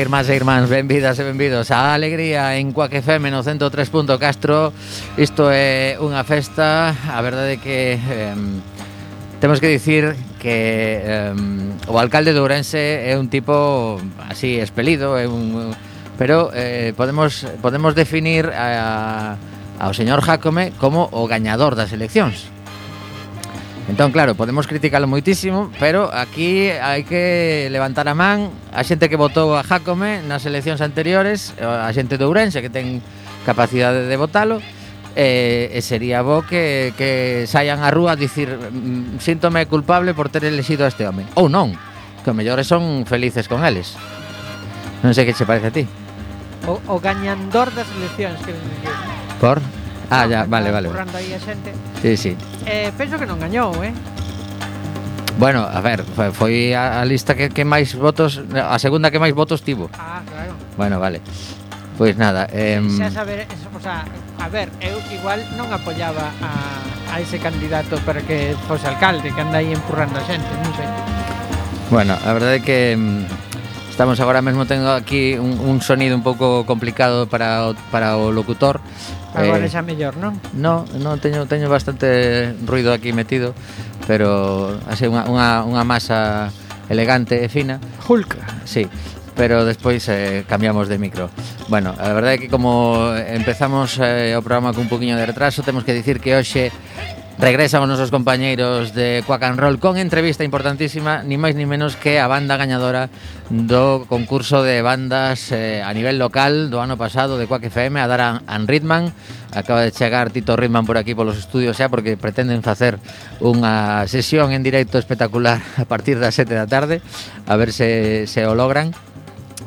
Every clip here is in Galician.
irmás e irmáns, benvidas e benvidos a Alegría en Cuac FM no 103.4 Isto é unha festa, a verdade que eh, temos que dicir que eh, o alcalde de Ourense é un tipo así espelido, é un pero eh, podemos podemos definir a, ao señor Jacome como o gañador das eleccións. Entón, claro, podemos criticalo moitísimo, pero aquí hai que levantar a man a xente que votou a Jacome nas eleccións anteriores, a xente de Ourense que ten capacidade de votalo, e, e sería bo que, que saian á rúa a dicir mm, síntome culpable por ter elexido a este home. Ou non, que o mellores son felices con eles. Non sei que che parece a ti. O, o gañandor das eleccións, que Por? Ah, ya, vale, vale. Aí a xente. Sí, sí. Eh, penso que non gañou, eh? Bueno, a ver, foi, foi a, a lista que, que máis votos, a segunda que máis votos tivo. Ah, claro. Bueno, vale. Pois nada, eh, xa saber, o sea, a ver, eu igual non apoyaba a, a ese candidato para que fose alcalde, que anda aí empurrando a xente, non sei. Bueno, a verdade é que estamos agora mesmo tengo aquí un, un sonido un pouco complicado para o, para o locutor, Agora eh, xa mellor, non? Non, non teño teño bastante ruido aquí metido, pero así unha unha unha masa elegante e fina. Hulk. Sí, pero despois eh, cambiamos de micro. Bueno, a verdade é que como empezamos eh, o programa cun poquinho de retraso, temos que dicir que hoxe Regresan os nosos compañeiros de Quack and Roll con entrevista importantísima, ni máis ni menos que a banda gañadora do concurso de bandas eh, a nivel local do ano pasado de Quack FM a dar a, Ritman. Acaba de chegar Tito Ritman por aquí polos estudios xa porque pretenden facer unha sesión en directo espectacular a partir das 7 da tarde, a ver se, se o logran.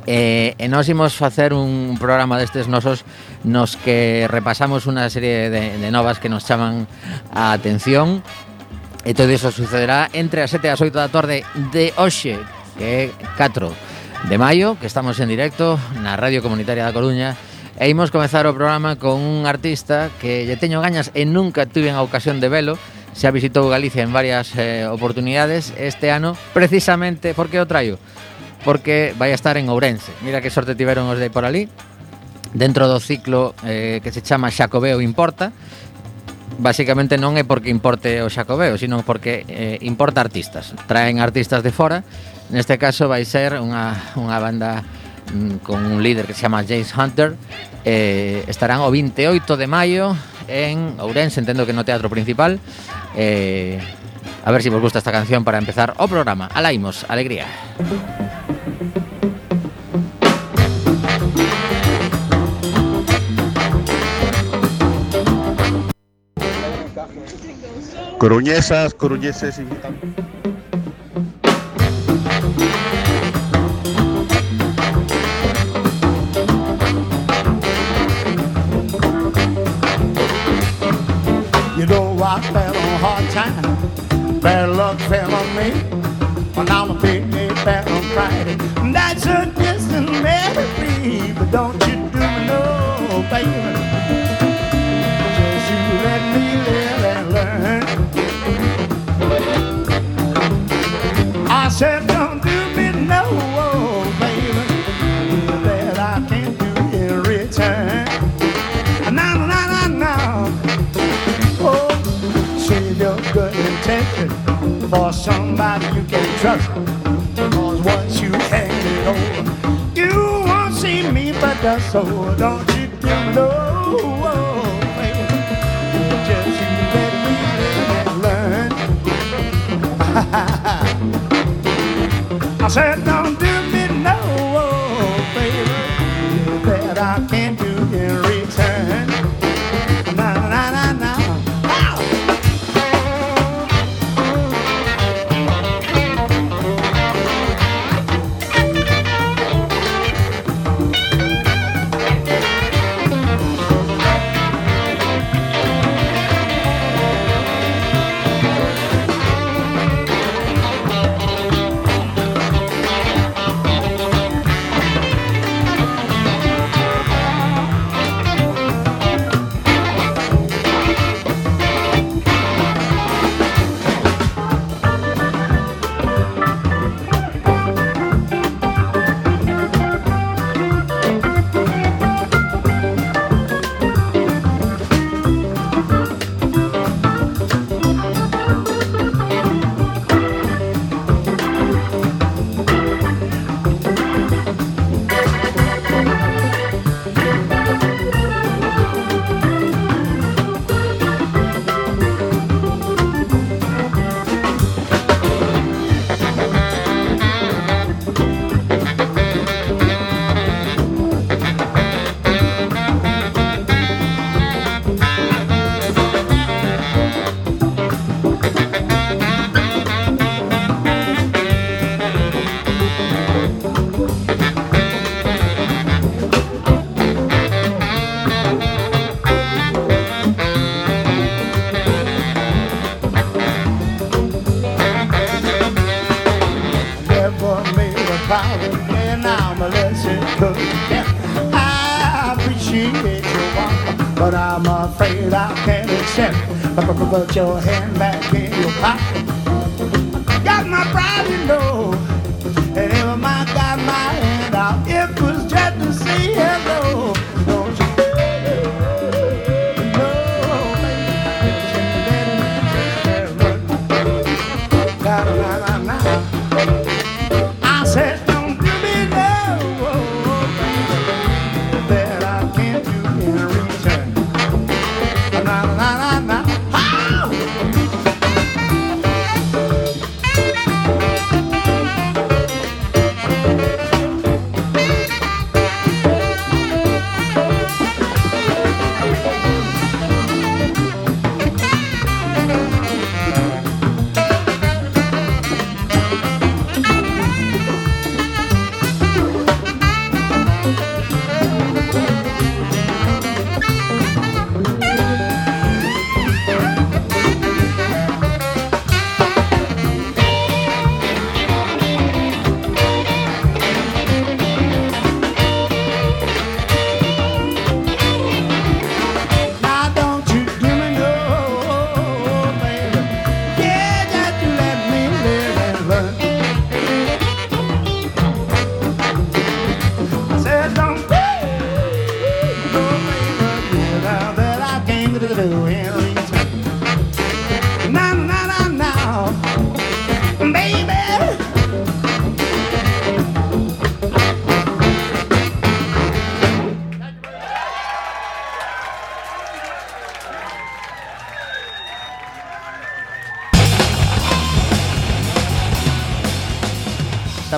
Eh, e nós imos facer un programa destes nosos nos que repasamos unha serie de, de novas que nos chaman a atención. E todo iso sucederá entre as 7 e as 8 da tarde de hoxe que é 4 de maio que estamos en directo na Radio Comunitaria da Coruña. E imos comezar o programa con un artista que lle teño gañas e nunca tuve a ocasión de velo. Xa visitou Galicia en varias eh, oportunidades este ano precisamente porque o traio porque vai a estar en Ourense. Mira que sorte tiveron os de por ali. Dentro do ciclo eh, que se chama Xacobeo Importa, Básicamente non é porque importe o Xacobeo, sino porque eh, importa artistas. Traen artistas de fora, neste caso vai ser unha, unha banda mm, con un líder que se chama James Hunter, eh, estarán o 28 de maio en Ourense, entendo que no teatro principal, eh, A ver si vos gusta esta canción para empezar o programa. Alaimos, alegría. Coruñesas, coruñeses y so don't but your hand.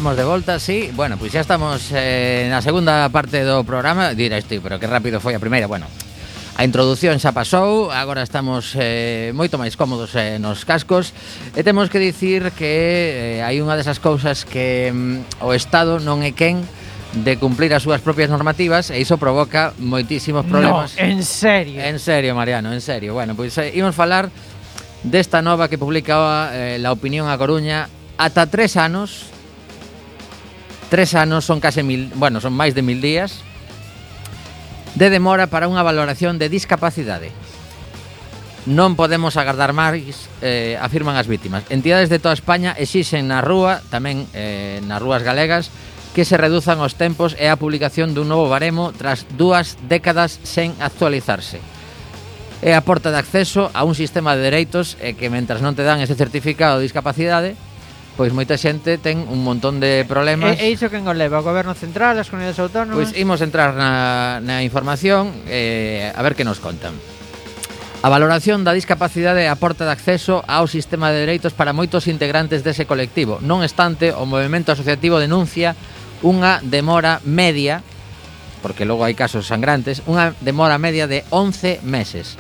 estamos de volta, sí Bueno, pois pues xa estamos eh, na segunda parte do programa Dirás ti, pero que rápido foi a primeira Bueno, a introdución xa pasou Agora estamos eh, moito máis cómodos eh, nos cascos E temos que dicir que eh, hai unha desas cousas que mm, o Estado non é quen de cumplir as súas propias normativas e iso provoca moitísimos problemas. No, en serio. En serio, Mariano, en serio. Bueno, pois eh, imos falar desta nova que publicaba eh, La Opinión a Coruña ata tres anos Tres anos son case mil, bueno, son máis de mil días de demora para unha valoración de discapacidade. Non podemos agardar máis, eh, afirman as vítimas. Entidades de toda España exixen na rúa, tamén eh, nas rúas galegas, que se reduzan os tempos e a publicación dun novo baremo tras dúas décadas sen actualizarse. É a porta de acceso a un sistema de dereitos e que, mentras non te dan ese certificado de discapacidade, pois moita xente ten un montón de problemas. E, e iso que nos leva o goberno central, as comunidades autónomas. Pois imos entrar na, na información eh, a ver que nos contan. A valoración da discapacidade é a porta de acceso ao sistema de dereitos para moitos integrantes dese colectivo. Non obstante, o movimento asociativo denuncia unha demora media, porque logo hai casos sangrantes, unha demora media de 11 meses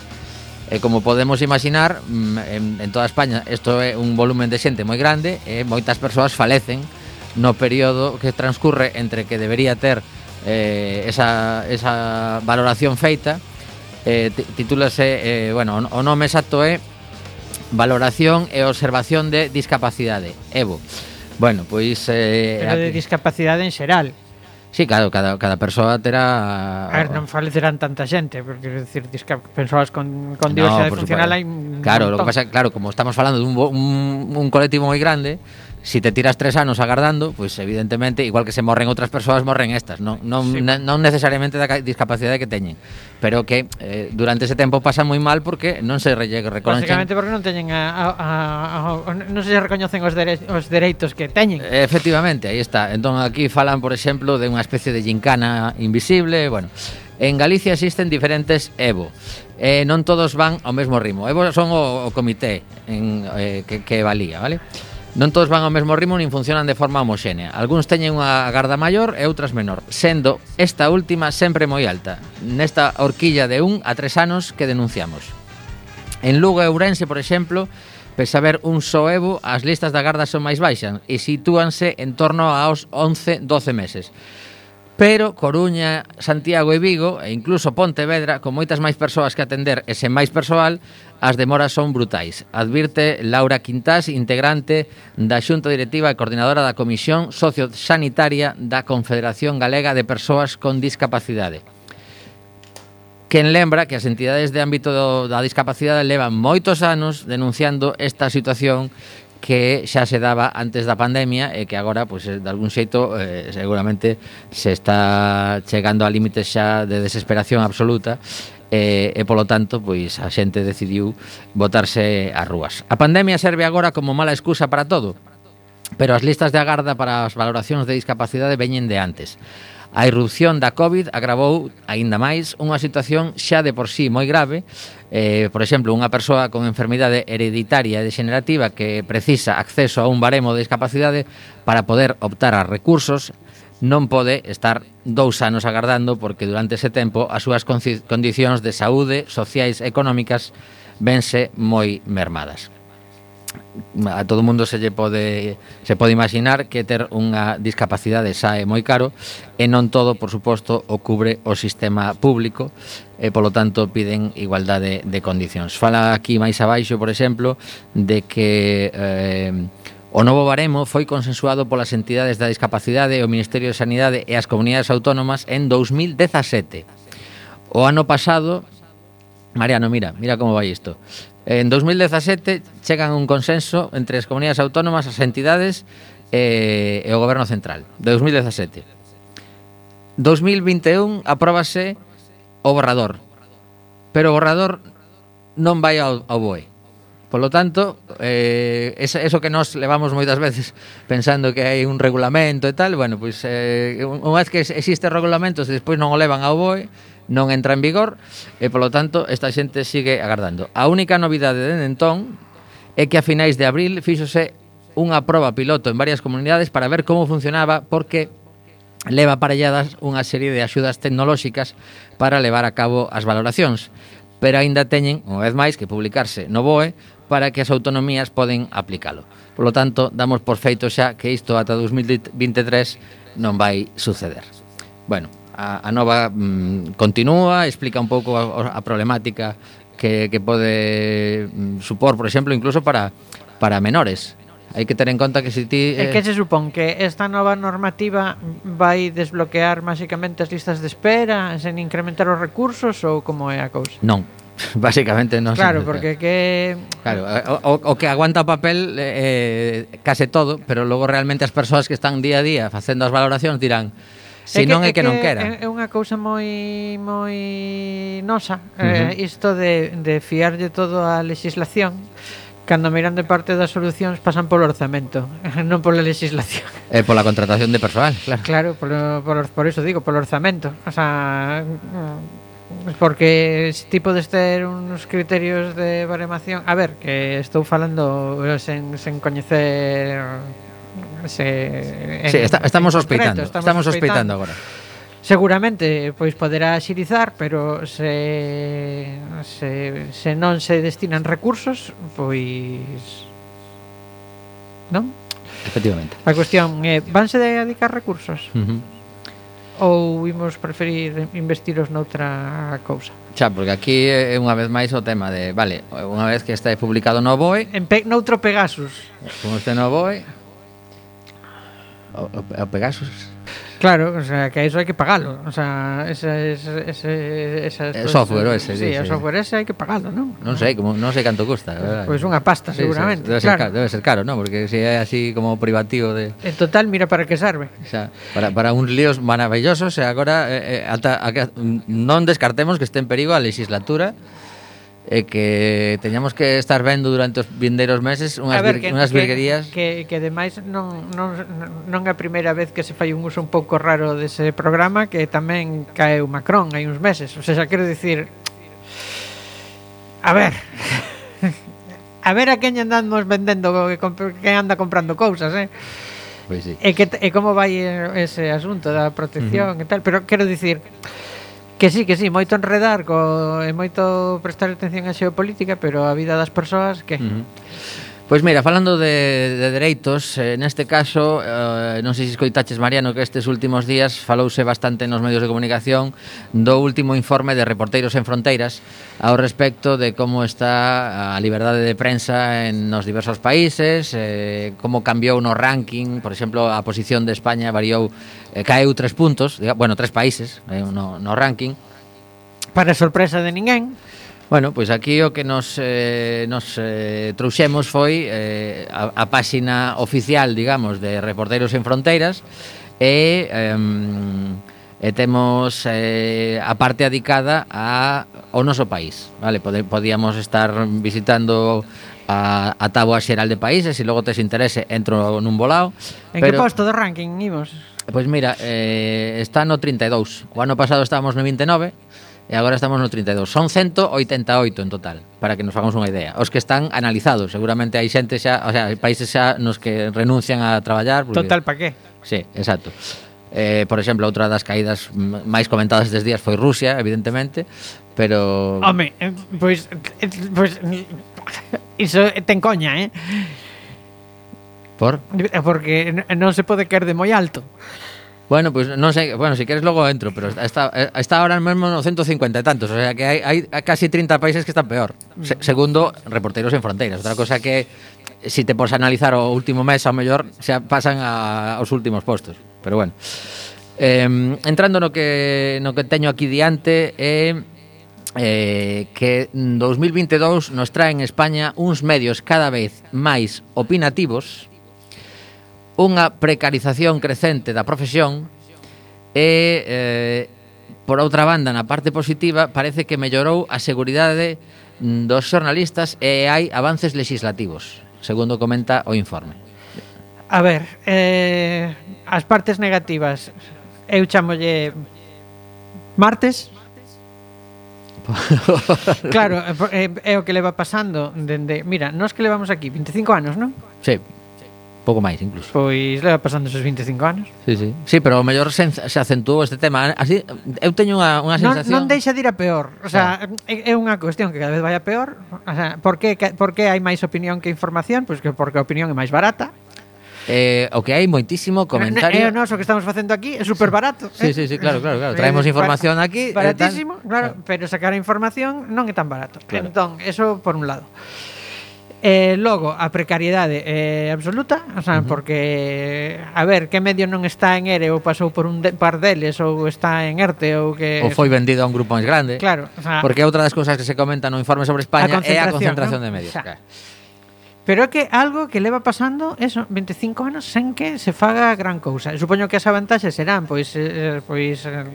E como podemos imaginar, mm, en, en toda España isto é un volumen de xente moi grande e moitas persoas falecen no período que transcurre entre que debería ter eh, esa, esa valoración feita eh, titúlase, eh, bueno, o nome exacto é Valoración e Observación de Discapacidade, EVO. Bueno, pois... Eh, Pero de discapacidade en xeral Sí, claro, cada, cada persoa terá... A ver, non falecerán tanta xente, porque, decir, dis que persoas con, con diversidade no, funcional hai... Claro, lo que pasa, claro, como estamos falando dun un, un colectivo moi grande, si te tiras tres anos agardando, pois pues, evidentemente, igual que se morren outras persoas, morren estas, non, non, sí. non necesariamente da discapacidade que teñen, pero que eh, durante ese tempo pasa moi mal porque non se reconocen... Básicamente porque non teñen a, a, a, a, non se recoñecen os, dere, os dereitos que teñen. Efectivamente, aí está. Entón aquí falan, por exemplo, de unha especie de gincana invisible, bueno, En Galicia existen diferentes EVO. Eh, non todos van ao mesmo ritmo. EVO son o, o comité en, eh, que, que valía, vale? Non todos van ao mesmo ritmo nin funcionan de forma homoxénea. Algúns teñen unha garda maior e outras menor, sendo esta última sempre moi alta, nesta horquilla de un a tres anos que denunciamos. En Lugo e Ourense, por exemplo, pese a haber un só evo, as listas da garda son máis baixas e sitúanse en torno aos 11-12 meses. Pero Coruña, Santiago e Vigo, e incluso Pontevedra, con moitas máis persoas que atender e sen máis persoal, as demoras son brutais. Advirte Laura Quintás, integrante da Xunta Directiva e coordinadora da Comisión Sociosanitaria da Confederación Galega de Persoas con Discapacidade. Quen lembra que as entidades de ámbito do, da discapacidade levan moitos anos denunciando esta situación que xa se daba antes da pandemia e que agora, pois, eh, de algún xeito, eh, seguramente se está chegando a límites xa de desesperación absoluta e, e polo tanto, pois a xente decidiu botarse ás rúas. A pandemia serve agora como mala excusa para todo, pero as listas de agarda para as valoracións de discapacidade veñen de antes. A irrupción da COVID agravou aínda máis unha situación xa de por sí moi grave, eh, por exemplo, unha persoa con enfermidade hereditaria e degenerativa que precisa acceso a un baremo de discapacidade para poder optar a recursos non pode estar dous anos agardando porque durante ese tempo as súas condicións de saúde, sociais e económicas vense moi mermadas a todo mundo se lle pode se pode imaginar que ter unha discapacidade xa é moi caro e non todo, por suposto, o cubre o sistema público e polo tanto piden igualdade de condicións. Fala aquí máis abaixo, por exemplo, de que eh, O novo baremo foi consensuado polas entidades da discapacidade, o Ministerio de Sanidade e as comunidades autónomas en 2017. O ano pasado Mariano, mira, mira como vai isto. En 2017 chegan un consenso entre as comunidades autónomas, as entidades e, e o Goberno Central, de 2017. 2021 apróbase o borrador, pero o borrador non vai ao, ao BOE. Polo tanto, eh, eso, eso que nos levamos moitas veces pensando que hai un regulamento e tal, bueno, pois eh, unha vez que existe regulamentos e despois non o levan ao BOE, non entra en vigor e polo tanto esta xente sigue agardando. A única novidade de entón é que a finais de abril fíxose unha proba piloto en varias comunidades para ver como funcionaba porque leva aparelladas unha serie de axudas tecnolóxicas para levar a cabo as valoracións pero aínda teñen, unha vez máis, que publicarse no BOE para que as autonomías poden aplicalo. Por lo tanto, damos por feito xa que isto ata 2023 non vai suceder. Bueno, a, a nova mm, continúa, explica un pouco a, a problemática que, que pode mm, supor, por exemplo, incluso para, para menores. Hai que ter en conta que se ti... Eh... E que se supón? Que esta nova normativa vai desbloquear máxicamente as listas de espera sen incrementar os recursos ou como é a cousa? Non, Básicamente non Claro, se... porque que Claro, eh, o, o que aguanta o papel eh, case todo, pero logo realmente as persoas que están día a día facendo as valoracións dirán Se non é que, que non quera. É, é unha cousa moi moi nosa, uh -huh. eh, isto de, de fiarlle todo a legislación cando miran de parte das solucións pasan polo orzamento, non pola legislación. Eh, pola contratación de persoal, claro. Claro, polo, polo, por iso digo, polo orzamento. O sea, mm, porque ti podes ter uns criterios de baremación... A ver, que estou falando eh, sen, sen coñecer se, sí, está, estamos sospeitando, concreto, estamos, estamos sospeitando agora. Seguramente pois poderá xirizar, pero se, se, se non se destinan recursos, pois non? Efectivamente. A cuestión é, vanse dedicar recursos? Uh -huh ou imos preferir investiros noutra cousa? Xa, porque aquí é unha vez máis o tema de, vale, unha vez que está publicado no BOE... En pe, noutro Pegasus. Como este no BOE a, a Pegasus. Claro, o sea, que eso hai que pagalo, o sea, ese ese ese esa el software ese, sí, sí, o software ese hai que pagalo, non? Non sei, como non sei canto custa, Pois pues unha pasta sí, seguramente. Debe ser, claro. debe ser caro, ¿no? Porque se si é así como privativo de En total, mira para que serve. O sea, para para uns líos maravillosos e agora eh, eh ata a, mm, non descartemos que este en perigo a legislatura e que teñamos que estar vendo durante os vindeiros meses unhas, a ver, que, unhas virguerías que, que, que demais non, non, non é a primeira vez que se fai un uso un pouco raro dese programa que tamén caeu Macron hai uns meses o sea, quero dicir a ver a ver a quen andamos vendendo que, que anda comprando cousas eh Pois sí. E, que, e como vai eh, ese asunto da protección uh -huh. e tal Pero quero dicir Que sí, que sí, moito enredar co, e moito prestar atención á xeopolítica, pero a vida das persoas que... Uh -huh. Pois mira, falando de, de dereitos, eh, neste caso, eh, non sei se escoitaches, Mariano, que estes últimos días falouse bastante nos medios de comunicación do último informe de Reporteiros en Fronteiras ao respecto de como está a liberdade de prensa en nos diversos países, eh, como cambiou no ranking, por exemplo, a posición de España variou, eh, caeu tres puntos, diga, bueno, tres países eh, no, no ranking, Para sorpresa de ninguén. Bueno, pois aquí o que nos, eh, nos eh, trouxemos foi eh, a, a páxina oficial, digamos, de Reporteros en Fronteiras e, eh, e temos eh, a parte adicada a, ao noso país. Vale, podíamos estar visitando a, a táboa xeral de países e logo tes interese entro nun volao. En pero... que posto do ranking imos? Pois mira, eh, está no 32. O ano pasado estábamos no 29 e agora estamos no 32. Son 188 en total, para que nos fagamos unha idea. Os que están analizados, seguramente hai xente xa, o sea, hai países xa nos que renuncian a traballar. Porque... Total, pa qué? Sí, exacto. Eh, por exemplo, outra das caídas máis comentadas estes días foi Rusia, evidentemente, pero... Home, eh, pois... Eh, pois iso ten coña, eh? Por? Eh, porque non se pode caer de moi alto. Bueno, pues non sei, bueno, se si queres logo entro, pero está, está ahora mesmo no 150 e tantos, o sea que hai, hai casi 30 países que están peor. Se, mm. segundo, reporteros en fronteiras, outra cosa que si te pos analizar o último mes, ao mellor se pasan a, aos últimos postos, pero bueno. Eh, entrando no que no que teño aquí diante é eh, eh, que 2022 nos traen en España uns medios cada vez máis opinativos unha precarización crecente da profesión e, eh, por outra banda, na parte positiva, parece que mellorou a seguridade dos xornalistas e hai avances legislativos, segundo comenta o informe. A ver, eh, as partes negativas, eu chamolle martes, claro, é, é o que leva pasando dende, mira, nós que levamos aquí 25 anos, non? Sí pouco máis incluso. Pois leva pasando esos 25 anos. Sí, sí. Sí, pero o mellor se, se acentuou este tema. Así eu teño unha, unha sensación Non, non deixa de ir a peor. O sea, é, é unha cuestión que cada vez vai a peor. O sea, por que por que hai máis opinión que información? Pois pues que porque a opinión é máis barata. Eh, o que hai moitísimo comentario. O noso que estamos facendo aquí, é super barato. Sí, eh? sí, sí, claro, claro, claro. Traemos eh, información aquí. Eh, baratísimo, eh, tan... claro, claro, pero sacar a información non é tan barato. Claro. Entón, eso por un lado. Eh, logo, a precariedade é eh, absoluta, o sea, uh -huh. porque a ver, que medio non está en ERE ou pasou por un de, par deles ou está en ERTE ou que ou foi vendido a un grupo máis grande. Claro, o sea, porque outra das cousas que se comenta no informe sobre España é a concentración ¿no? de medios. O sea, claro. Pero é que algo que leva pasando eso, 25 anos sen que se faga gran cousa. Supoño que as avantaxes serán pois eh, pois eh,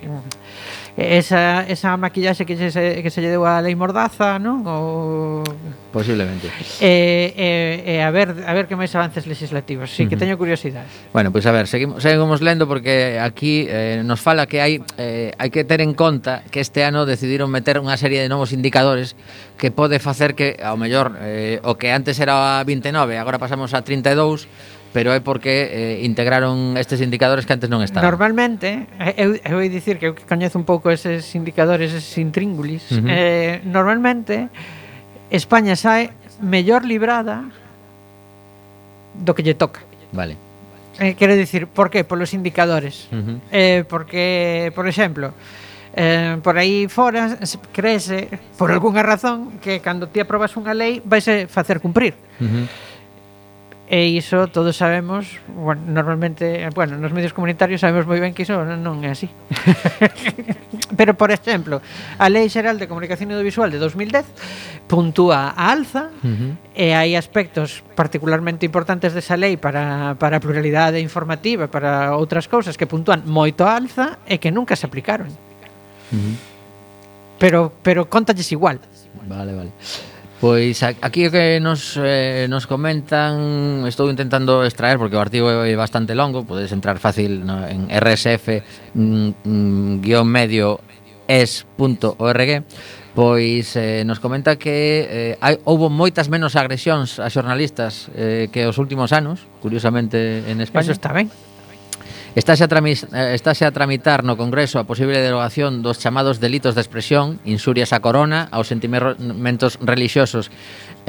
esa, esa maquillaxe que se, que se lle deu a Lei Mordaza, non? O... Posiblemente. Eh, eh, eh, a ver a ver que máis avances legislativos. Sí, uh -huh. que teño curiosidade. Bueno, pois pues a ver, seguimos, seguimos lendo porque aquí eh, nos fala que hai eh, hai que ter en conta que este ano decidiron meter unha serie de novos indicadores que pode facer que ao mellor eh, o que antes era 29, agora pasamos a 32 pero é porque eh, integraron estes indicadores que antes non estaban. Normalmente, eh, eu, eu vou dicir que eu que coñezo un pouco eses indicadores, eses intríngulis, uh -huh. eh, normalmente España sae mellor librada do que lle toca. Vale. Eh, quero dicir, por que? Polos indicadores. Uh -huh. eh, porque, por exemplo, eh, por aí fora crece, por algunha razón, que cando ti aprobas unha lei vais a facer cumprir. Uh -huh E iso todos sabemos, bueno, normalmente, bueno, nos medios comunitarios sabemos moi ben que iso non é así. Pero, por exemplo, a Lei Xeral de Comunicación Audiovisual de 2010 puntúa a alza uh -huh. e hai aspectos particularmente importantes desa lei para, para a pluralidade informativa, para outras cousas que puntúan moito a alza e que nunca se aplicaron. Uh -huh. Pero, pero contalles igual. Vale, vale. Pois aquí o que nos, eh, nos comentan Estou intentando extraer porque o artigo é bastante longo Podes entrar fácil no, en rsf-medio.es.org mm, mm, Pois eh, nos comenta que eh, hai, houbo moitas menos agresións a xornalistas eh, que os últimos anos Curiosamente en España. Eso está ben. Estáse a, eh, estáse a tramitar no Congreso a posible derogación dos chamados delitos de expresión, insurias á corona, aos sentimentos religiosos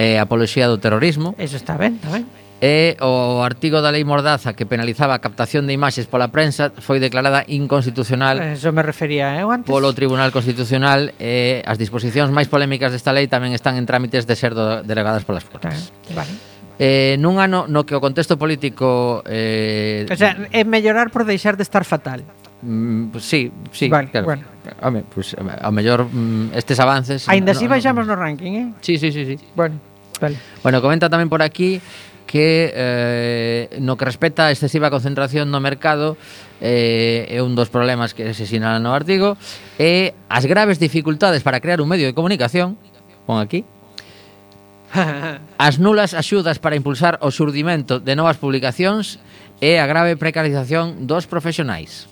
e eh, apoloxía do terrorismo. Eso está ben, está ben. E o artigo da lei Mordaza que penalizaba a captación de imaxes pola prensa foi declarada inconstitucional eh, Eso me refería eh, eu antes. polo Tribunal Constitucional e as disposicións máis polémicas desta lei tamén están en trámites de ser delegadas polas Cortes. Vale. vale eh, nun ano no que o contexto político... Eh, o sea, é mellorar por deixar de estar fatal. Mm, pues sí, sí, vale, claro. Bueno. Home, pues, a mellor mm, estes avances... Ainda no, así no, baixamos no, no ranking, eh? Sí, sí, sí, sí. Bueno, vale. Bueno, comenta tamén por aquí que eh, no que respecta a excesiva concentración no mercado eh, é un dos problemas que se sinalan no artigo e as graves dificultades para crear un medio de comunicación pon aquí As nulas axudas para impulsar o surdimento de novas publicacións e a grave precarización dos profesionais.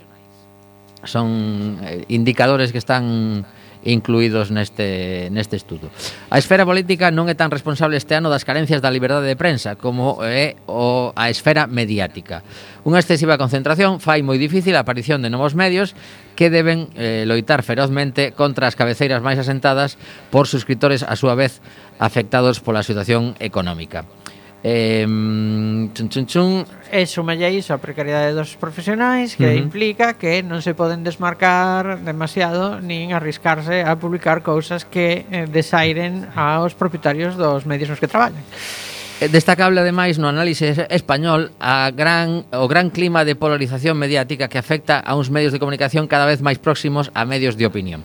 Son eh, indicadores que están incluídos neste, neste estudo. A esfera política non é tan responsable este ano das carencias da liberdade de prensa como é o, a esfera mediática. Unha excesiva concentración fai moi difícil a aparición de novos medios que deben eh, loitar ferozmente contra as cabeceiras máis asentadas por suscriptores a súa vez afectados pola situación económica. Eh, chun, chun, chun. E sumalle iso a precariedade dos profesionais que uh -huh. implica que non se poden desmarcar demasiado nin arriscarse a publicar cousas que eh, desairen aos propietarios dos medios nos que traballan. Eh, Destacable ademais no análise español a gran o gran clima de polarización mediática que afecta a uns medios de comunicación cada vez máis próximos a medios de opinión.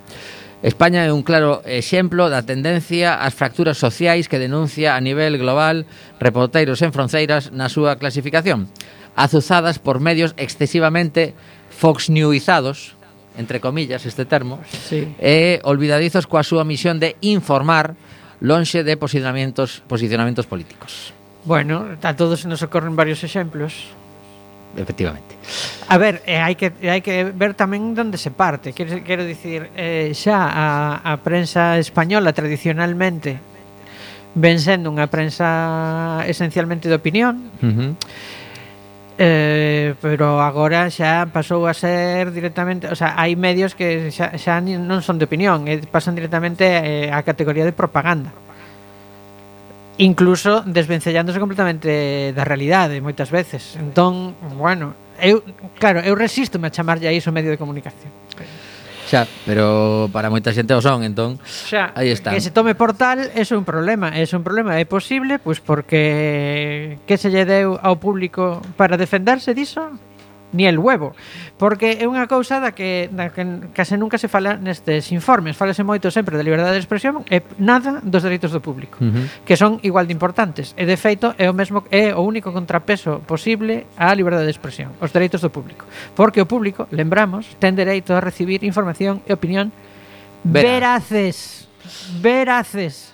España é un claro exemplo da tendencia ás fracturas sociais que denuncia a nivel global Reporteiros en Fronteiras na súa clasificación, azuzadas por medios excesivamente Fox Newizados, entre comillas este termo, sí. e olvidadizos coa súa misión de informar lonxe de posicionamentos, posicionamentos políticos. Bueno, a todos nos ocorren varios exemplos efectivamente. A ver, eh, hai que hai que ver tamén onde se parte. Quero quero dicir, eh, xa a a prensa española tradicionalmente ven sendo unha prensa esencialmente de opinión. Uh -huh. Eh, pero agora xa pasou a ser directamente, o sea, hai medios que xa, xa non son de opinión, eh, pasan directamente eh, a categoría de propaganda incluso desvencellándose completamente da realidade moitas veces. Entón, bueno, eu claro, eu resístome a chamarlle a iso medio de comunicación. Xa, pero para moita xente o son, entón Xa, aí está. Que se tome por tal é un problema, é un problema, é posible, pois porque que se lle deu ao público para defenderse diso? ni el huevo, porque é unha cousa da que, da que case nunca se fala nestes informes, falase moito sempre da liberdade de expresión e nada dos dereitos do público, uh -huh. que son igual de importantes, e de feito é o mesmo é o único contrapeso posible á liberdade de expresión, os dereitos do público, porque o público, lembramos, ten dereito a recibir información e opinión Vera. veraces, veraces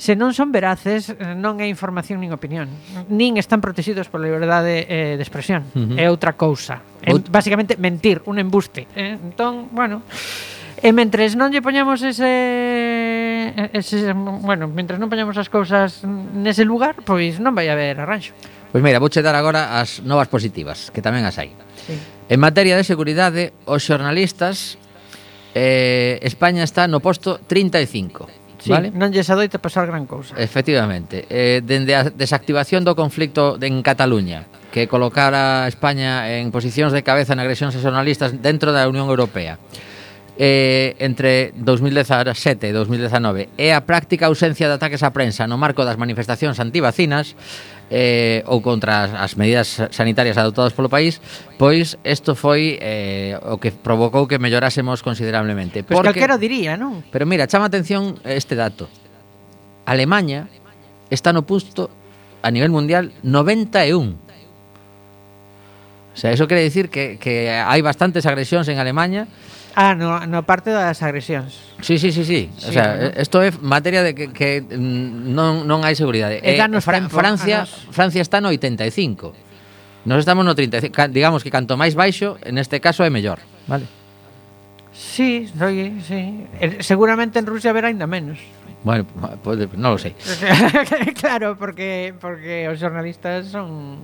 se non son veraces, eh, non é información nin opinión. Nin están protegidos pola liberdade eh, de expresión. Uh -huh. É outra cousa. Out Básicamente, mentir, un embuste. Eh? Entón, bueno... E mentres non lle poñamos ese, ese bueno, mentres non poñamos as cousas nese lugar, pois non vai haber arranxo. Pois mira, vouche dar agora as novas positivas, que tamén as hai. Sí. En materia de seguridade, os xornalistas eh, España está no posto 35 Sí, vale? non lles adoita pasar gran cousa. Efectivamente. Eh, dende a desactivación do conflicto en Cataluña, que colocara a España en posicións de cabeza en agresións sexualistas dentro da Unión Europea, eh, entre 2017 e 2019 e a práctica ausencia de ataques á prensa no marco das manifestacións antivacinas eh, ou contra as, as medidas sanitarias adoptadas polo país, pois isto foi eh, o que provocou que mellorásemos considerablemente. Pois porque, calquera diría, non? Pero mira, chama atención este dato. Alemanha está no punto a nivel mundial 91 O sea, eso quere decir que, que hai bastantes agresións en Alemania Ah, no, no parte das agresións. Sí, sí, sí, sí. sí o sea, bueno. esto é materia de que, que non, non hai seguridade. E eh, Fra tempo, Francia, anos. Francia está no 85. Nos estamos no 35. Digamos que canto máis baixo, en este caso é mellor. Vale. Sí, soy, sí. Eh, seguramente en Rusia haberá ainda menos. Bueno, pues, non lo sei. claro, porque porque os jornalistas son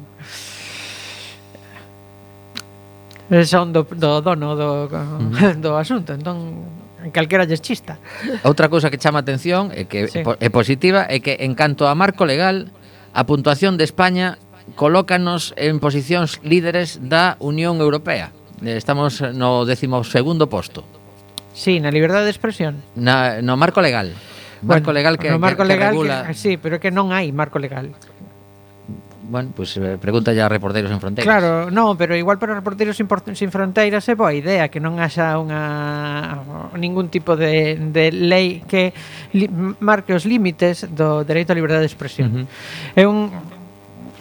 Eh, son do, do dono do, mm-hmm. do asunto, entón calquera lles chista. Outra cousa que chama atención e que sí. é positiva é que en canto a marco legal, a puntuación de España colócanos en posicións líderes da Unión Europea. Eh, estamos no décimo segundo posto. Sí, na liberdade de expresión. Na, no marco legal. Marco bueno, legal que, no marco que, legal que regula... Que, sí, pero que non hai marco legal bueno, pues eh, pregunta ya a Reporteros en Fronteiras. Claro, non, pero igual para Reporteros sin Fronteiras é boa idea que non haxa unha ningún tipo de, de lei que li, marque os límites do dereito á liberdade de expresión. Uh -huh. É un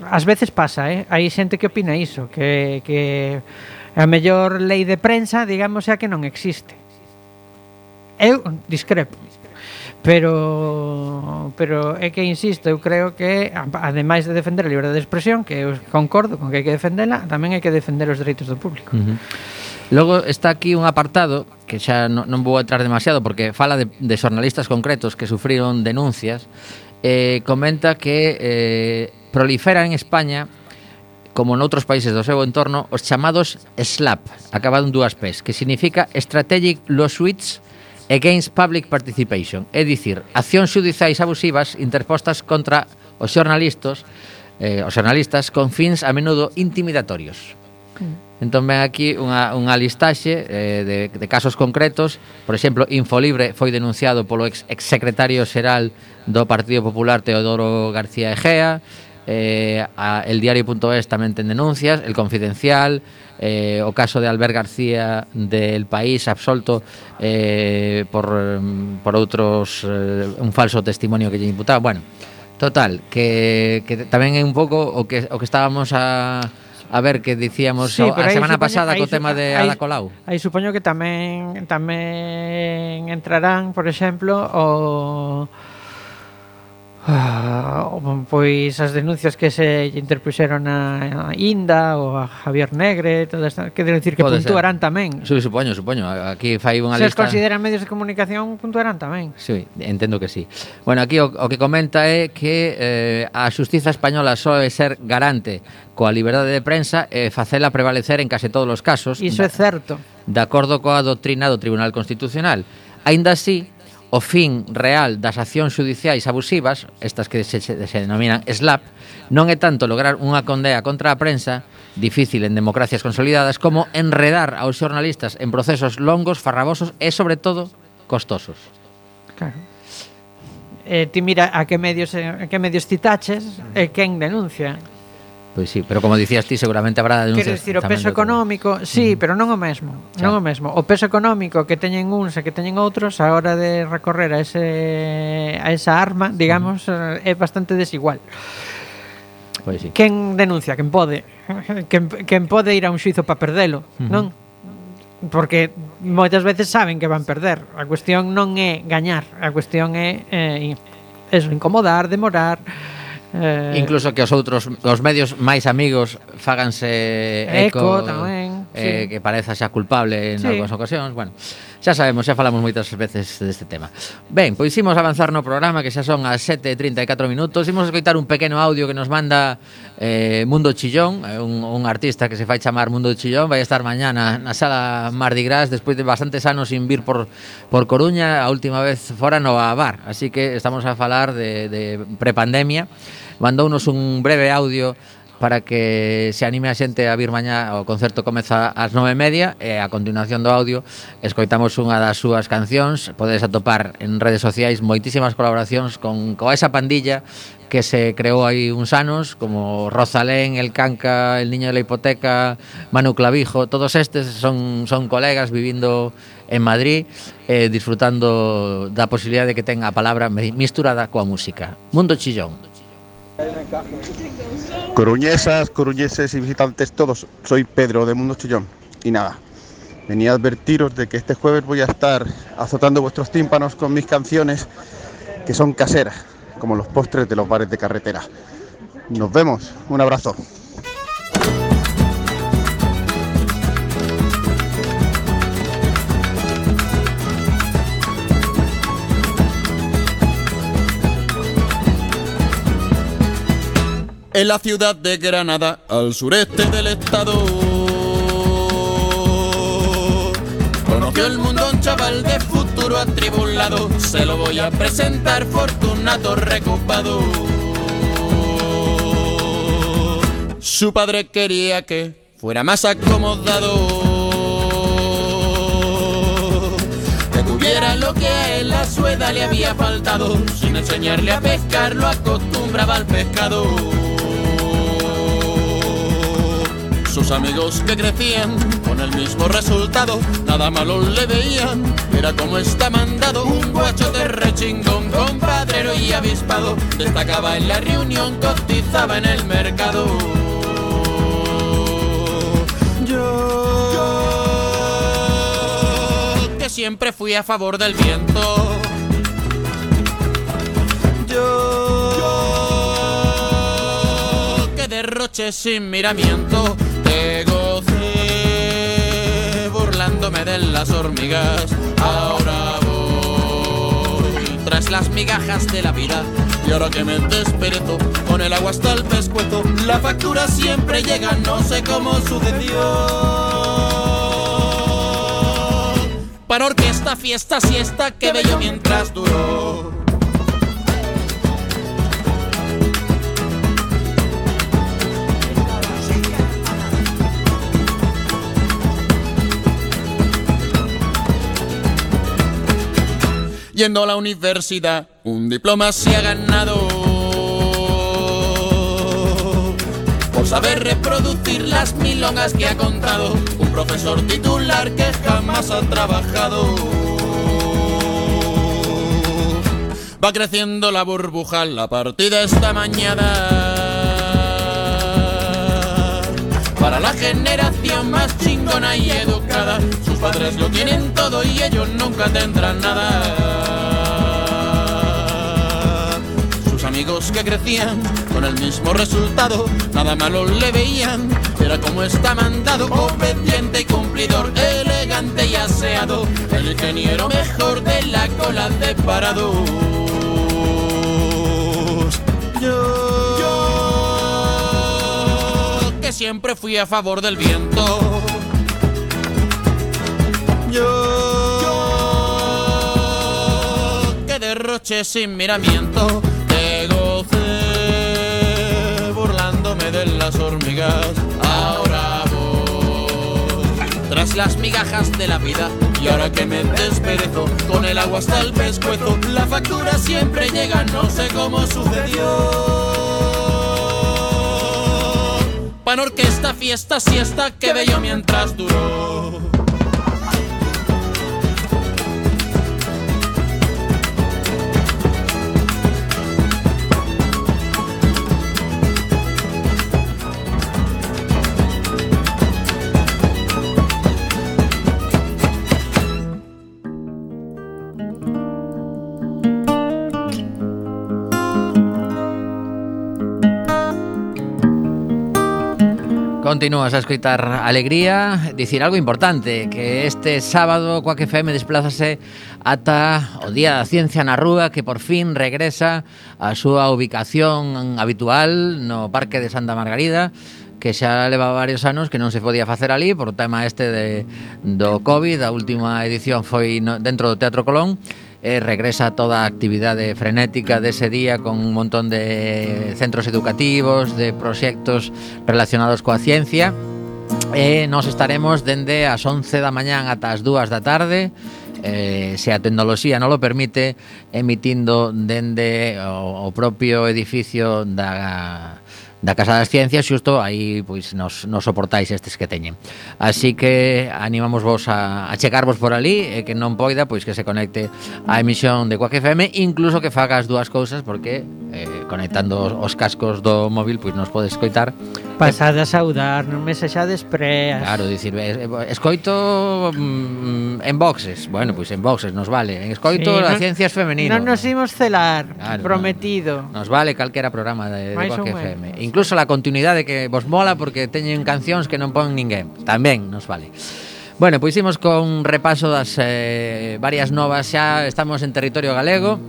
ás veces pasa, eh? Hai xente que opina iso, que que a mellor lei de prensa, digamos, é a que non existe. Eu discrepo pero pero é que insisto, eu creo que ademais de defender a liberdade de expresión, que eu concordo con que hai que defendela, tamén hai que defender os dereitos do público. Uh -huh. Logo está aquí un apartado que xa non, non vou entrar demasiado porque fala de, de xornalistas concretos que sufriron denuncias eh, comenta que eh, proliferan en España como noutros países do seu entorno, os chamados SLAP, acabado en dúas P's, que significa Strategic Lawsuits against Public Participation, é dicir, accións xudiciais abusivas interpostas contra os xornalistas, eh, os xornalistas con fins a menudo intimidatorios. Mm. Entón ven aquí unha, unha listaxe eh, de, de casos concretos Por exemplo, Infolibre foi denunciado polo ex, ex secretario xeral do Partido Popular Teodoro García Egea eh, a, El Diario.es tamén ten denuncias El Confidencial, eh, o caso de Albert García del País absolto eh, por, mm, por outros eh, un falso testimonio que lle imputaba. Bueno, total, que, que tamén é un pouco o que o que estábamos a a ver que dicíamos sí, a semana supoño, pasada aí, co tema de aí, Ada Colau. Aí supoño que tamén tamén entrarán, por exemplo, o Ah, pois as denuncias que se interpuxeron a Inda ou a Javier Negre, todas estas, que deben decir que Pode puntuarán ser. tamén. Sí, supoño, supoño, aquí fai unha se lista. Se consideran medios de comunicación, puntuarán tamén. Sí, entendo que sí. Bueno, aquí o, o que comenta é que eh, a xustiza española só é ser garante coa liberdade de prensa e facela prevalecer en case todos os casos. Iso é certo. De acordo coa doctrina do Tribunal Constitucional. Ainda así, o fin real das accións judiciais abusivas, estas que se, se denominan SLAP, non é tanto lograr unha condea contra a prensa, difícil en democracias consolidadas, como enredar aos xornalistas en procesos longos, farragosos e, sobre todo, costosos. Claro. Eh, ti mira a que medios, a que medios citaches e eh, quen denuncia. Pois sí, pero como dicías ti, seguramente habrá denuncias. Quero dicir, o peso económico, sí, pero non o mesmo, xa. non o mesmo. O peso económico que teñen uns e que teñen outros a hora de recorrer a ese a esa arma, digamos, uh é bastante desigual. Pois sí. Quen denuncia, quen pode, quen, quen pode ir a un xuizo para perdelo, non? Porque moitas veces saben que van perder. A cuestión non é gañar, a cuestión é eh, eso, incomodar, demorar, Eh, Incluso que os outros os medios máis amigos fáganse eco, eco tamén, eh, sí. que pareza xa culpable en sí. algunhas ocasións. Bueno, xa sabemos, xa falamos moitas veces deste tema. Ben, pois imos avanzar no programa que xa son as 7:34 minutos. Imos escoitar un pequeno audio que nos manda eh, Mundo Chillón, un, un artista que se fai chamar Mundo Chillón, vai estar mañana na sala Mardi Gras despois de bastantes anos sin vir por por Coruña, a última vez fora no Bar, así que estamos a falar de de prepandemia mandounos un breve audio para que se anime a xente a vir mañá. O concerto comeza ás nove e media e a continuación do audio escoitamos unha das súas cancións. Podedes atopar en redes sociais moitísimas colaboracións con, con esa pandilla que se creou hai uns anos como Rosalén, El Canca, El Niño de la Hipoteca, Manu Clavijo. Todos estes son, son colegas vivindo en Madrid eh, disfrutando da posibilidade que ten a palabra misturada coa música. Mundo Chillón. Coruñesas, coruñeses y visitantes todos, soy Pedro de Mundo Chillón. Y nada, venía a advertiros de que este jueves voy a estar azotando vuestros tímpanos con mis canciones que son caseras, como los postres de los bares de carretera. Nos vemos, un abrazo. En la ciudad de Granada, al sureste del estado. Conoció el mundo un chaval de futuro atribulado, se lo voy a presentar, Fortunato recopado. Su padre quería que fuera más acomodado. Que tuviera lo que a él a su le había faltado. Sin enseñarle a pescar, lo acostumbraba al pescado. Sus amigos que crecían con el mismo resultado, nada malo le veían. Era como está mandado, un guacho de rechingón, compadrero y avispado. Destacaba en la reunión, cotizaba en el mercado. Yo, que siempre fui a favor del viento. Yo, que derroche sin miramiento. Te gocé burlándome de las hormigas. Ahora voy tras las migajas de la vida. Y ahora que me desperezo con el agua hasta el pescuezo, la factura siempre llega, no sé cómo sucedió. Para orquesta, fiesta, siesta, que bello mientras duró. Yendo a la universidad, un diploma se ha ganado. Por saber reproducir las milongas que ha contado un profesor titular que jamás ha trabajado. Va creciendo la burbuja, la partida esta mañana. Para la generación más chingona y educada, sus padres lo tienen todo y ellos nunca tendrán nada. Sus amigos que crecían con el mismo resultado, nada malo le veían, era como está mandado, obediente y cumplidor, elegante y aseado, el ingeniero mejor de la cola de parados. Yo, siempre fui a favor del viento. Yo, yo, que derroché sin miramiento, te gocé burlándome de las hormigas. Ahora voy tras las migajas de la vida y ahora que me desperezo con el agua hasta el pescuezo, la factura siempre llega, no sé cómo sucedió. Pan orquesta, fiesta, siesta, que bello mientras duró. Continúas a escoitar Alegría Dicir algo importante Que este sábado Coac FM desplázase Ata o Día da Ciencia na Rúa Que por fin regresa A súa ubicación habitual No Parque de Santa Margarida que xa leva varios anos que non se podía facer ali por o tema este de, do COVID, a última edición foi no, dentro do Teatro Colón eh, regresa toda a actividade frenética dese día con un montón de centros educativos, de proxectos relacionados coa ciencia. E eh, nos estaremos dende as 11 da mañán ata as 2 da tarde eh, se a tecnoloxía non lo permite emitindo dende o, o propio edificio da da Casa das Ciencias, xusto aí pois nos, nos soportáis estes que teñen. Así que animamos vos a, a checarvos por ali e que non poida pois que se conecte á emisión de Quack FM, incluso que faga as dúas cousas porque eh, conectando os, os cascos do móvil pois nos podes escoitar. Pasad a saudar, non me sexades preas. Claro, dicir, eh, eh, escoito mm, en boxes. Bueno, pois en boxes nos vale. En escoito sí, as ciencias femeninas. Non nos imos celar, claro, prometido. Nos vale calquera programa de, de Quack FM. Menos incluso la continuidade que vos mola porque teñen cancións que non pon ninguén. Tamén nos vale. Bueno, pois imos con repaso das eh, varias novas xa, estamos en territorio galego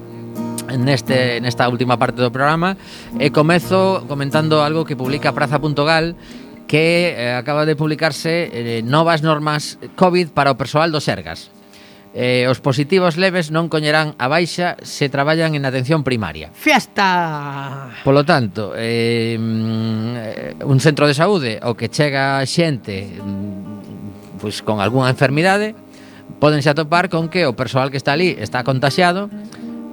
neste nesta última parte do programa e comezo comentando algo que publica praza.gal que eh, acaba de publicarse eh, novas normas COVID para o persoal do Sergas. Eh, os positivos leves non coñerán a baixa se traballan en atención primaria. Fiesta! Polo tanto, eh, un centro de saúde o que chega xente pois, con algunha enfermidade podense atopar con que o persoal que está ali está contaxiado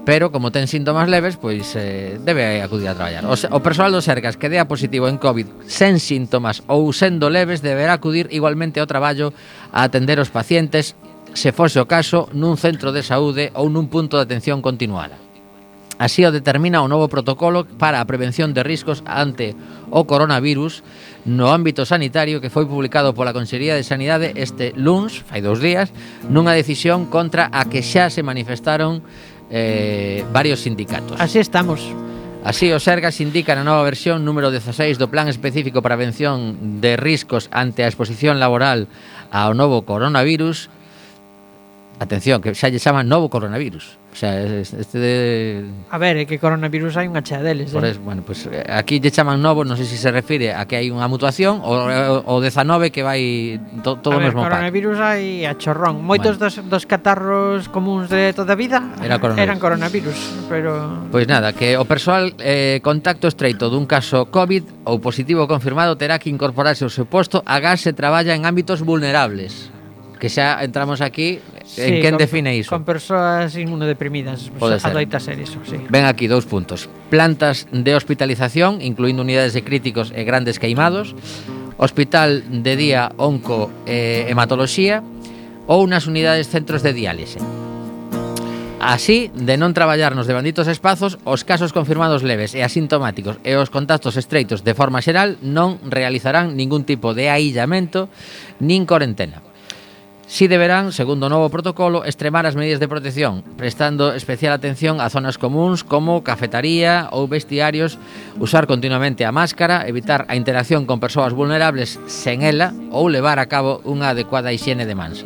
pero como ten síntomas leves, pois eh, debe acudir a traballar. O, o persoal do Sergas que dea positivo en COVID sen síntomas ou sendo leves deberá acudir igualmente ao traballo a atender os pacientes se fose o caso, nun centro de saúde ou nun punto de atención continuada. Así o determina o novo protocolo para a prevención de riscos ante o coronavirus no ámbito sanitario que foi publicado pola Consellería de Sanidade este luns, fai dous días, nunha decisión contra a que xa se manifestaron eh, varios sindicatos. Así estamos. Así, o Sergas indica na nova versión número 16 do Plan Específico para a Prevención de Riscos ante a Exposición Laboral ao novo coronavirus Atención, que xa lle chaman novo coronavirus. O sea, este de... A ver, é que coronavirus hai unha chea deles, Por eh? bueno, pues, aquí lle chaman novo, non sei se se refire a que hai unha mutación ou o, o 19 que vai to, todo o mesmo pack. coronavirus hai a chorrón. Moitos bueno. dos, dos catarros comuns de toda a vida Era coronavirus. eran coronavirus, pero Pois pues nada, que o persoal eh, contacto estreito dun caso COVID ou positivo confirmado terá que incorporarse ao seu posto agás se traballa en ámbitos vulnerables que xa entramos aquí sí, en quen con, define iso? Con persoas inmunodeprimidas, Pode ser. adoita ser iso, sí. Ven aquí dous puntos. Plantas de hospitalización, incluindo unidades de críticos e grandes queimados, hospital de día onco e hematoloxía ou nas unidades centros de diálise. Así, de non traballarnos de banditos espazos, os casos confirmados leves e asintomáticos e os contactos estreitos de forma xeral non realizarán ningún tipo de aillamento nin corentena. Si deberán, segundo o novo protocolo, extremar as medidas de protección, prestando especial atención a zonas comuns como cafetaría ou vestiarios, usar continuamente a máscara, evitar a interacción con persoas vulnerables sen ela ou levar a cabo unha adecuada higiene de mans.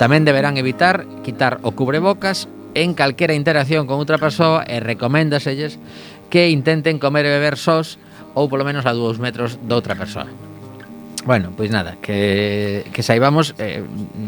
Tamén deberán evitar quitar o cubrebocas en calquera interacción con outra persoa e recoméndaselles que intenten comer e beber sós ou polo menos a dúas metros de outra persoa. Bueno, pois nada, que, que saibamos eh,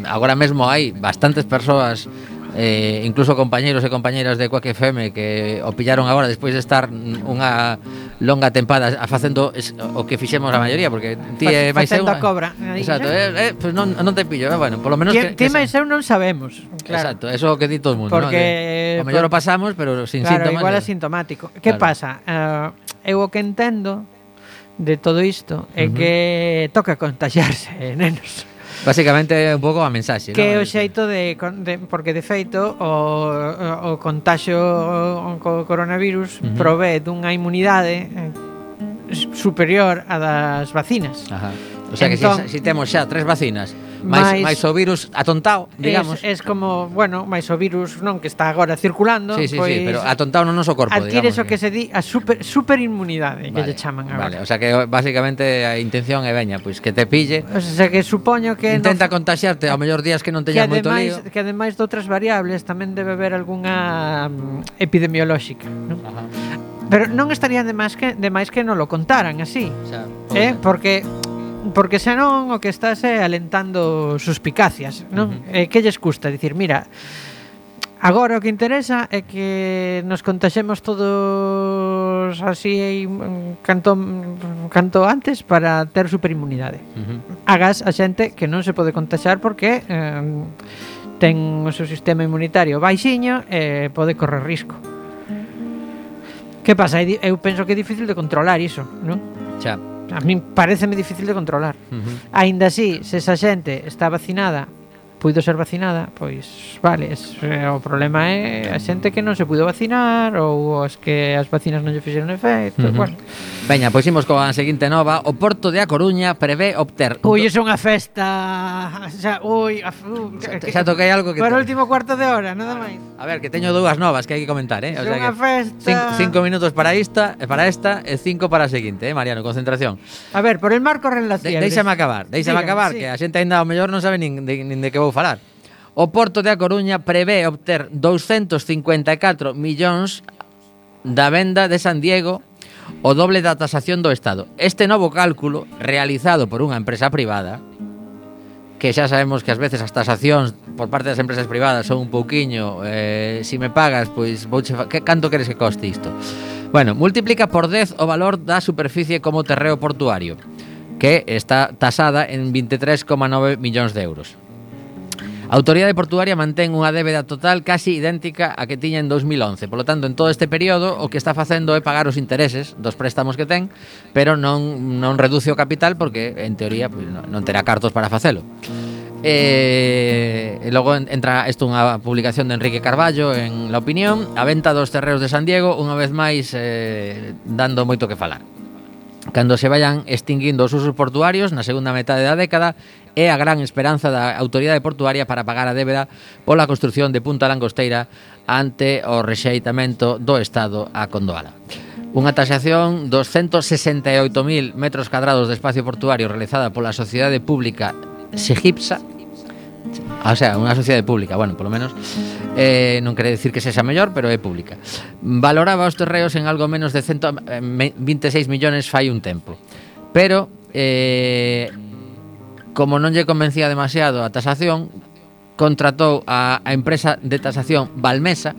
Agora mesmo hai bastantes persoas eh, Incluso compañeros e compañeras de Quack FM Que o pillaron agora despois de estar unha longa tempada Facendo es, o que fixemos a maioría Porque ti é máis eu Facendo cobra Exacto, eh? eh, eh, pues non, non te pillo, eh, bueno Por lo menos que, ti máis eu non sabemos claro. Exacto, eso que di todo o mundo Porque ¿no? Que, o mellor o pasamos, pero sin claro, síntomas Claro, igual asintomático Que claro. pasa? Uh, eu o que entendo de todo isto é uh -huh. que toca contagiarse, nenos. Básicamente un pouco a mensaxe, Que no? o xeito de, de porque de feito o o contaxio co coronavirus uh -huh. provee dunha inmunidade eh, superior a das vacinas. Ajá. O sea que entón, si, si temos xa tres vacinas Mais, mais o virus atontado, digamos. Es, es como, bueno, mais o virus non que está agora circulando, sí, sí, pois sí, pero atontado no noso corpo, adquires digamos. Adquires o que eh. se di a super superinmunidade vale, que lle chaman agora. Vale, o sea que basicamente a intención é veña, pois que te pille. O sea que supoño que intenta no, contaxiarte ao mellor días que non teñas moito lío. Que ademais de outras variables tamén debe haber algunha um, epidemiolóxica, non? Ajá. Pero non estaría de máis que de máis que non lo contaran así. O sea, eh? Pois, eh, porque porque senón o que estás é alentando suspicacias, non? Uh eh, -huh. Que lles custa dicir, mira, Agora o que interesa é que nos contaxemos todos así mm, canto, mm, canto antes para ter superinmunidade. Uh -huh. Agas a xente que non se pode contaxar porque eh, ten o seu sistema inmunitario baixiño e eh, pode correr risco. Que pasa? Eu penso que é difícil de controlar iso, non? Xa a min pareceme difícil de controlar. Uh -huh. Aínda así, se esa xente está vacinada puido ser vacinada, pois vale, es, eh, o problema é a xente que non se puido vacinar ou as que as vacinas non lle fixeron efecto, uh -huh. bueno. Veña, pois imos coa seguinte nova, o Porto de A Coruña prevé obter Ui, é unha festa. xa, ui, af, uh, xa, xa toquei algo que Para o último cuarto de hora, nada máis. A ver, que teño dúas novas que hai que comentar, eh? O sea que festa. Cinco, cinco minutos para esta, eh, para esta e cinco para a seguinte, eh, Mariano, concentración. A ver, por el marco relación. De, deixame acabar, deixame Dígame, acabar, sí. que a xente aínda ao mellor non sabe nin de, nin de que vou vou falar. O Porto de A Coruña prevé obter 254 millóns da venda de San Diego o doble da tasación do Estado. Este novo cálculo, realizado por unha empresa privada, que xa sabemos que ás veces as tasacións por parte das empresas privadas son un pouquiño eh, si me pagas, pois vouche, fa... que, canto queres que coste isto? Bueno, multiplica por 10 o valor da superficie como terreo portuario que está tasada en 23,9 millóns de euros. A autoridade portuaria mantén unha débeda total casi idéntica a que tiña en 2011. Polo tanto, en todo este período, o que está facendo é pagar os intereses dos préstamos que ten, pero non, non reduce o capital porque, en teoría, pues, non terá cartos para facelo. Eh, E logo entra isto unha publicación de Enrique Carballo en La Opinión A venta dos terreos de San Diego unha vez máis eh, dando moito que falar Cando se vayan extinguindo os usos portuarios na segunda metade da década é a gran esperanza da autoridade portuaria para pagar a débeda pola construción de Punta Langosteira ante o rexeitamento do Estado a Condoala. Unha taxación dos 168.000 metros cadrados de espacio portuario realizada pola sociedade pública Segipsa. O sea, unha sociedade pública, bueno, polo menos eh, non quere decir que sexa mellor, pero é pública. Valoraba os terreos en algo menos de 126 eh, millóns fai un tempo. Pero eh, Como non lle convencía demasiado a tasación, contratou a, a empresa de tasación Valmesa,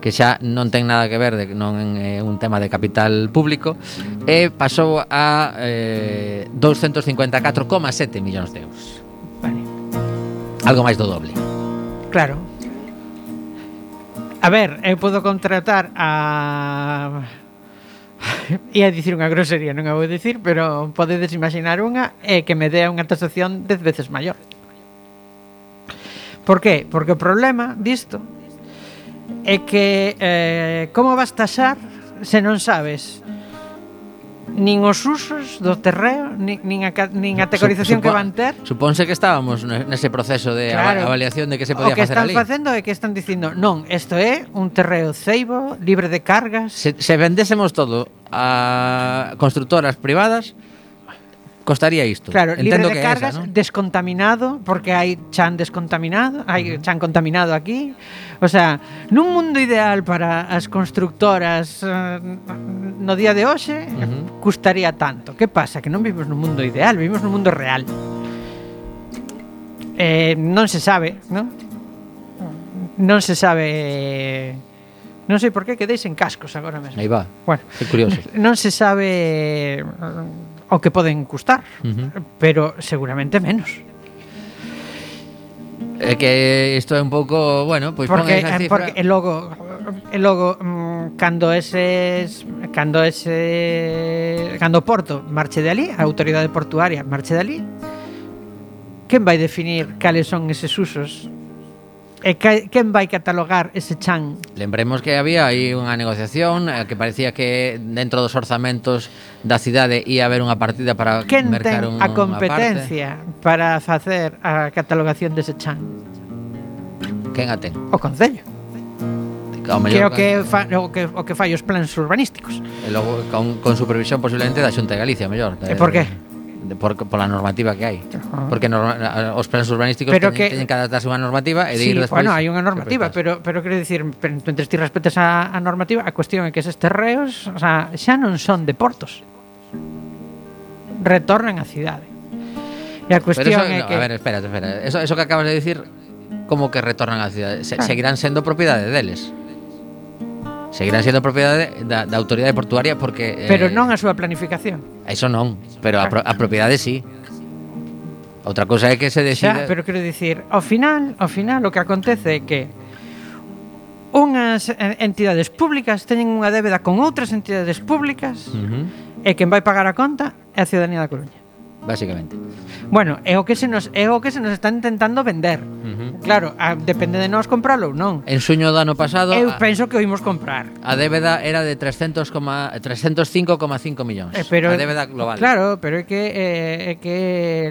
que xa non ten nada que ver, de, non é eh, un tema de capital público, e pasou a eh, 254,7 millóns de euros. Vale. Algo máis do doble. Claro. A ver, eu podo contratar a Ia dicir unha grosería, non a vou dicir, pero podedes imaginar unha e que me dea unha tasación dez veces maior. Por qué? Porque o problema disto é que eh, como vas taxar se non sabes nin os usos do terreo, nin, nin, a, nin a categorización Supo, que van ter. Supónse que estábamos nese proceso de claro, avaliación de que se podía facer ali. O que están ali. facendo é que están dicindo, non, isto é un terreo ceibo, libre de cargas. Se, se vendésemos todo a constructoras privadas, costaría isto. Claro, Entendo libre de que cargas, esa, ¿no? descontaminado, porque hai chan descontaminado, hai uh -huh. chan contaminado aquí. O sea, nun mundo ideal para as constructoras eh, no día de hoxe, uh -huh. custaría tanto. Que pasa? Que non vivimos nun mundo ideal, vivimos nun mundo real. Eh, non se sabe, non? Non se sabe... Non sei por que quedeis en cascos agora mesmo. Aí va. Bueno, é curioso. Non se sabe o que poden custar, uh -huh. pero seguramente menos. É que isto é un pouco, bueno, pois porque, esa eh, cifra... porque e logo e logo cando eses cando ese cando Porto marche de ali, a autoridade portuaria marche de ali, quen vai definir cales son eses usos E que, quen vai catalogar ese chan? Lembremos que había aí unha negociación eh, que parecía que dentro dos orzamentos da cidade ia haber unha partida para quen mercar ten un, a competencia para facer a catalogación dese chan? Quen a ten? O Concello. Que o que, fa, o que o que fai os plans urbanísticos. E logo con, con supervisión posiblemente da Xunta de Galicia, mellor. E por que? por, pola normativa que hai. Uh -huh. Porque no, os plans urbanísticos pero teñen, que, teñen que adaptarse a unha normativa e de sí, ir despois. Bueno, hai unha normativa, pero pero quero dicir, mentre ti respetes a, a normativa, a cuestión é que eses terreos, o sea, xa non son de portos. Retornan á cidade. E a cuestión pero eso, é no, que A ver, espera, espera. Eso eso que acabas de dicir como que retornan á cidade, se, claro. seguirán sendo propiedade deles. Seguirán sendo propiedade da, da autoridade portuaria porque... Pero eh, non a súa planificación. Eso non, pero a, pro, a propiedade sí. Outra cousa é que se decida... Xa, pero quero dicir, ao final, ao final o que acontece é que unhas entidades públicas teñen unha débeda con outras entidades públicas uh -huh. e quen vai pagar a conta é a ciudadanía da Coruña basicamente. Bueno, é o que se nos é o que se nos está intentando vender. Uh -huh. Claro, a, depende de nós compralo ou non. En suño do ano pasado Eu a, penso que o imos comprar. A débeda era de 300, 305,5 millóns. Eh, pero, a débeda global. Claro, pero é que eh, é que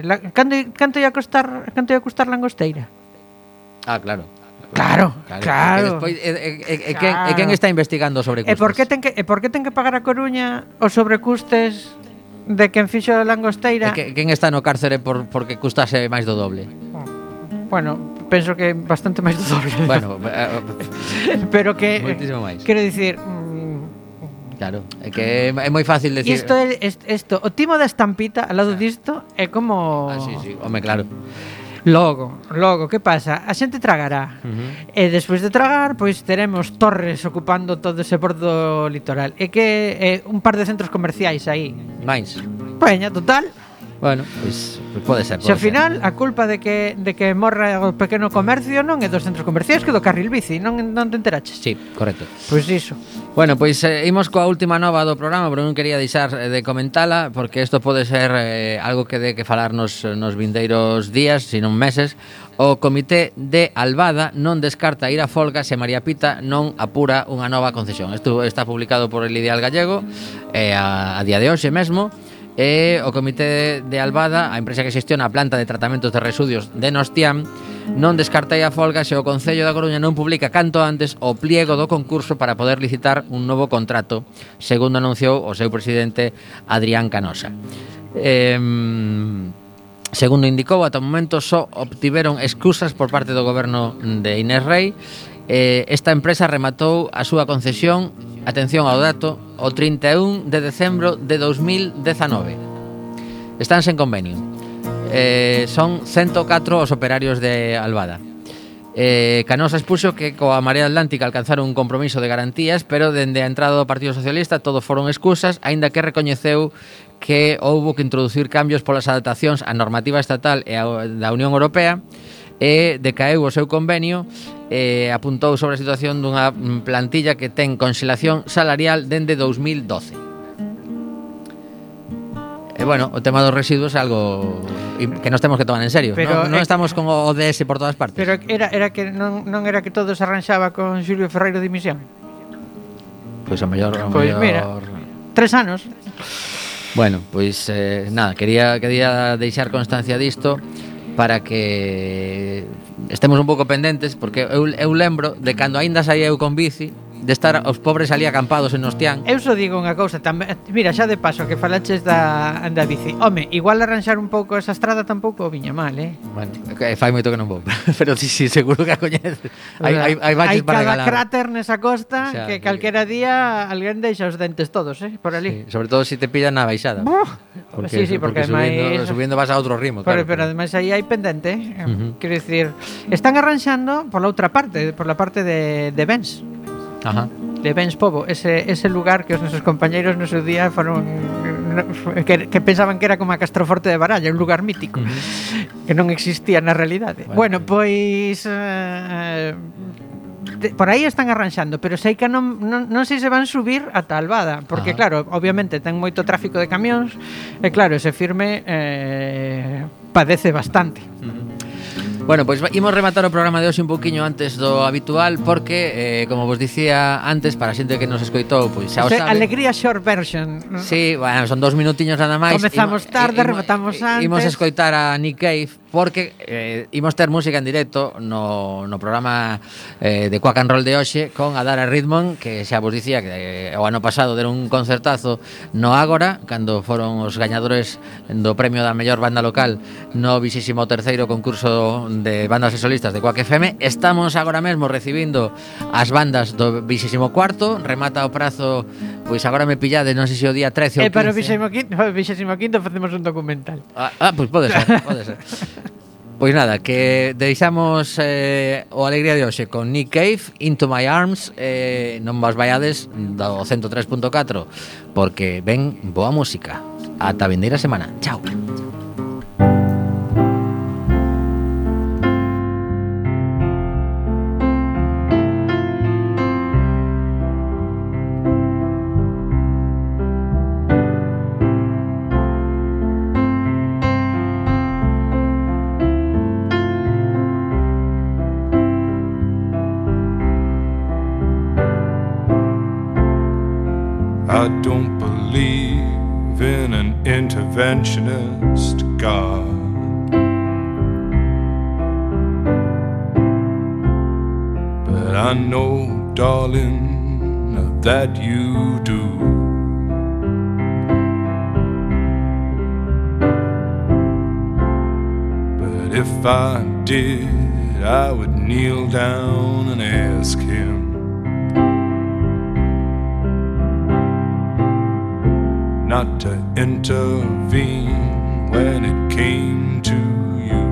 la, canto canto ia costar canto ia costar langosteira? Ah, claro. Claro, claro. claro. E, despois, e, e, e, claro. quen, e quen está investigando sobre custes? E por que ten que e por que ten que pagar a Coruña os sobrecustes de quen fixo a langosteira... E que, quen está no cárcere por, porque custase máis do doble? Bueno, penso que bastante máis do doble. Bueno, eh, eh, pero que... Moitísimo máis. Quero dicir, mm, Claro, é que é moi fácil decir. Isto é isto, o timo da estampita ao lado disto é como Ah, sí, sí, home, claro. Logo, logo, que pasa? A xente tragará. Uh -huh. E despois de tragar, pois teremos torres ocupando todo ese bordo litoral. E que eh, un par de centros comerciais aí. Mais. Peña, pois, total. Bueno, pois pues, pode ser. Pode se ao final a culpa de que de que morra o pequeno comercio non é dos centros comerciais que do carril bici, non non te enteraches. Sí, correcto. Pois pues iso. Bueno, pois eh, imos coa última nova do programa, pero non quería deixar eh, de comentala porque isto pode ser eh, algo que de que falarnos nos vindeiros días, senón meses. O Comité de Albada non descarta ir a folga se María Pita non apura unha nova concesión. Isto está publicado por el Ideal Gallego eh, a, a día de hoxe mesmo e o Comité de Albada, a empresa que xestiona a planta de tratamentos de residuos de Nostiam, non descartai a folga se o Concello da Coruña non publica canto antes o pliego do concurso para poder licitar un novo contrato, segundo anunciou o seu presidente Adrián Canosa. Eh, segundo indicou, ata o momento só obtiveron excusas por parte do goberno de Inés Rey, eh, esta empresa rematou a súa concesión atención ao dato, o 31 de decembro de 2019. Están sen convenio. Eh, son 104 os operarios de Albada. Eh, Canosa expuxo que coa Marea Atlántica alcanzaron un compromiso de garantías, pero dende a entrada do Partido Socialista todo foron excusas, aínda que recoñeceu que houbo que introducir cambios polas adaptacións á normativa estatal e á da Unión Europea e decaeu o seu convenio eh, apuntou sobre a situación dunha plantilla que ten conxelación salarial dende 2012. E bueno, o tema dos residuos é algo que nos temos que tomar en serio. Pero, non, non estamos con o ODS por todas partes. Pero era, era que non, non era que todo se arranxaba con Xulio Ferreiro de Misión? Pois pues a mellor... Pois pues mira, tres anos. Bueno, pois eh, nada, quería, quería deixar constancia disto para que estemos un pouco pendentes porque eu, eu lembro de cando aínda saía eu con bici de estar os pobres ali acampados en Ostián. Eu só digo unha cousa, tamén, mira, xa de paso que falaches da, da bici. Home, igual arranxar un pouco esa estrada tampouco viña mal, eh? Bueno, eh, fai moito que non vou, pero si, sí, sí, seguro que a coñeces. Hai, hai, hai baches hai para regalar. Hai cráter nesa costa sea, que calquera día alguén deixa os dentes todos, eh? Por ali. Sí, sobre todo se si te pillan na baixada. Porque, sí, sí, porque, porque ademais... Subindo, vas a outro ritmo, claro. Pero, pero ademais aí hai pendente, eh? uh -huh. quero dicir, están arranxando por la outra parte, por la parte de, de Bens. Ajá. De Bens Povo, ese, ese lugar que os nosos compañeiros no seu día foron eh, que, que pensaban que era como a Castroforte de Baralla, un lugar mítico que non existía na realidade. Bueno, bueno pois eh, de, por aí están arranxando, pero sei que non, non, non sei se van subir ata Albada, porque Ajá. claro, obviamente ten moito tráfico de camións, e claro, ese firme eh, padece bastante. Uh -huh. Bueno, pois pues, imos rematar o programa de hoxe un pouquiño antes do habitual porque, eh, como vos dicía antes, para a xente que nos escoitou, pois pues, xa o sabe. Alegría short version. Sí, bueno, son dos minutiños nada máis. Comezamos tarde, imo, rematamos antes. Imos escoitar a Nick Cave porque eh, imos ter música en directo no, no programa eh, de Quack and Roll de hoxe con Adara Ritmon, que xa vos dicía que eh, o ano pasado deron un concertazo no Ágora, cando foron os gañadores do premio da mellor banda local no 23º concurso de bandas e solistas de Quack FM. Estamos agora mesmo recibindo as bandas do 24º, remata o prazo Pois agora me pillade, non sei se o día 13 ou 15. E para o 25 facemos un documental. Ah, ah pois pode ser, pode ser. Pois nada, que deixamos eh, o Alegría de hoxe con Nick Cave, Into My Arms, eh, non vos vaiades do 103.4, porque ven boa música. Ata vendeira semana. Chao. Chao. conventional. Intervene when it came to you.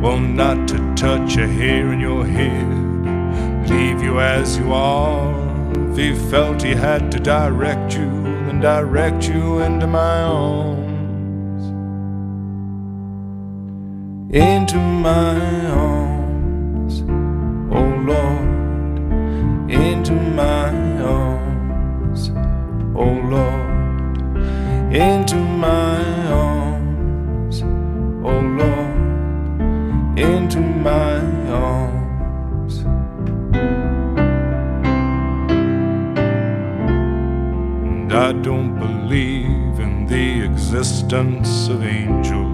Well, not to touch a hair in your head, leave you as you are. If he felt he had to direct you, then direct you into my arms. Into my arms, oh Lord, into my oh Lord, into my arms, oh Lord, into my arms. And I don't believe in the existence of angels.